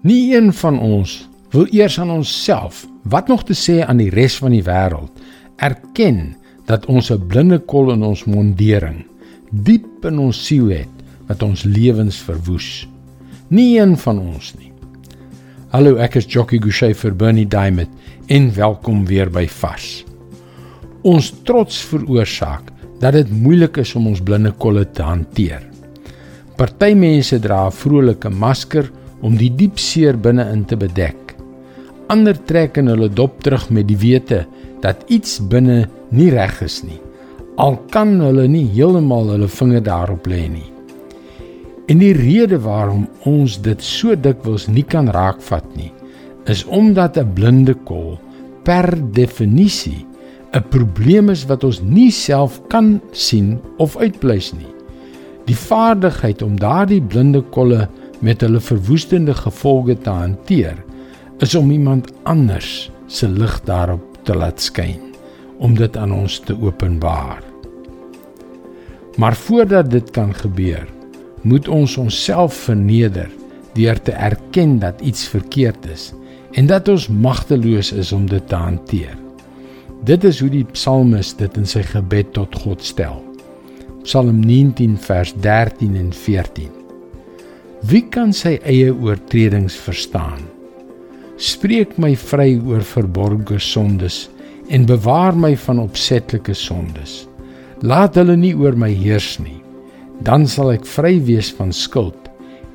Nie een van ons wil eers aan onsself, wat nog te sê aan die res van die wêreld, erken dat ons 'n blinde kol in ons mondering diep in ons siel het wat ons lewens verwoes. Nie een van ons nie. Hallo, ek is Jockey Gouchee vir Bernie Diamond en welkom weer by Vars. Ons trots veroorsaak dat dit moeilik is om ons blinde kolle te hanteer. Party mense dra 'n vrolike masker om die diep seer binne-in te bedek. Ander trek in hulle dop terug met die wete dat iets binne nie reg is nie. Al kan hulle nie heeltemal hulle vinger daarop lê nie. En die rede waarom ons dit so dikwels nie kan raakvat nie, is omdat 'n blinde kol per definisie 'n probleem is wat ons nie self kan sien of uitpleis nie. Die vaardigheid om daardie blinde kolle met hulle verwoestende gevolge te hanteer, is om iemand anders se lig daarop te laat skyn, om dit aan ons te openbaar. Maar voordat dit kan gebeur, moet ons onsself verneder deur te erken dat iets verkeerd is en dat ons magteloos is om dit te hanteer. Dit is hoe die psalmis dit in sy gebed tot God stel. Psalm 19 vers 13 en 14. Wie kan sy eie oortredings verstaan? Spreek my vry oor verborgde sondes en bewaar my van opsetlike sondes. Laat hulle nie oor my heers nie. Dan sal ek vry wees van skuld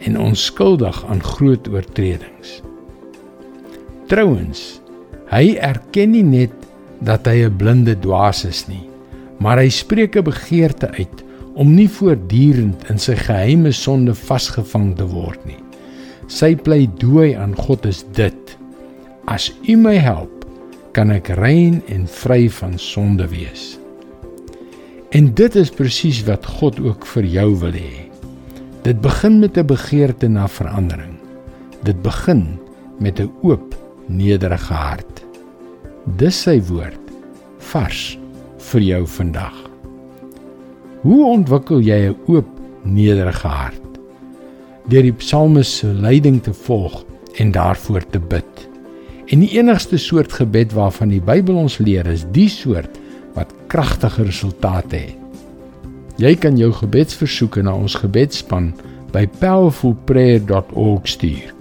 en onskuldig aan groot oortredings. Trouwens, hy erken nie net dat hy 'n blinde dwaas is nie maar hy spreek 'n begeerte uit om nie voortdurend in sy geheime sonde vasgevang te word nie. Sy pleidooi aan God is dit: As U my help, kan ek rein en vry van sonde wees. En dit is presies wat God ook vir jou wil hê. Dit begin met 'n begeerte na verandering. Dit begin met 'n oop, nederige hart. Dis sy woord vars vir jou vandag. Hoe ontwikkel jy 'n oop, nederige hart? Deur die psalmes se leiding te volg en daarvoor te bid. En die enigste soort gebed waarvan die Bybel ons leer is die soort wat kragtige resultate het. Jy kan jou gebedsversoeke na ons gebedsspan by powerfulprayer.org stuur.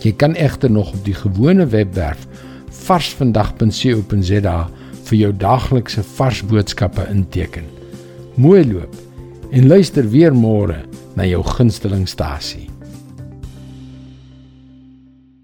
Jy kan egter nog op die gewone webwerf varsvandag.co.za vir jou daaglikse vars boodskappe inteken. Mooi loop en luister weer môre na jou gunstelingstasie.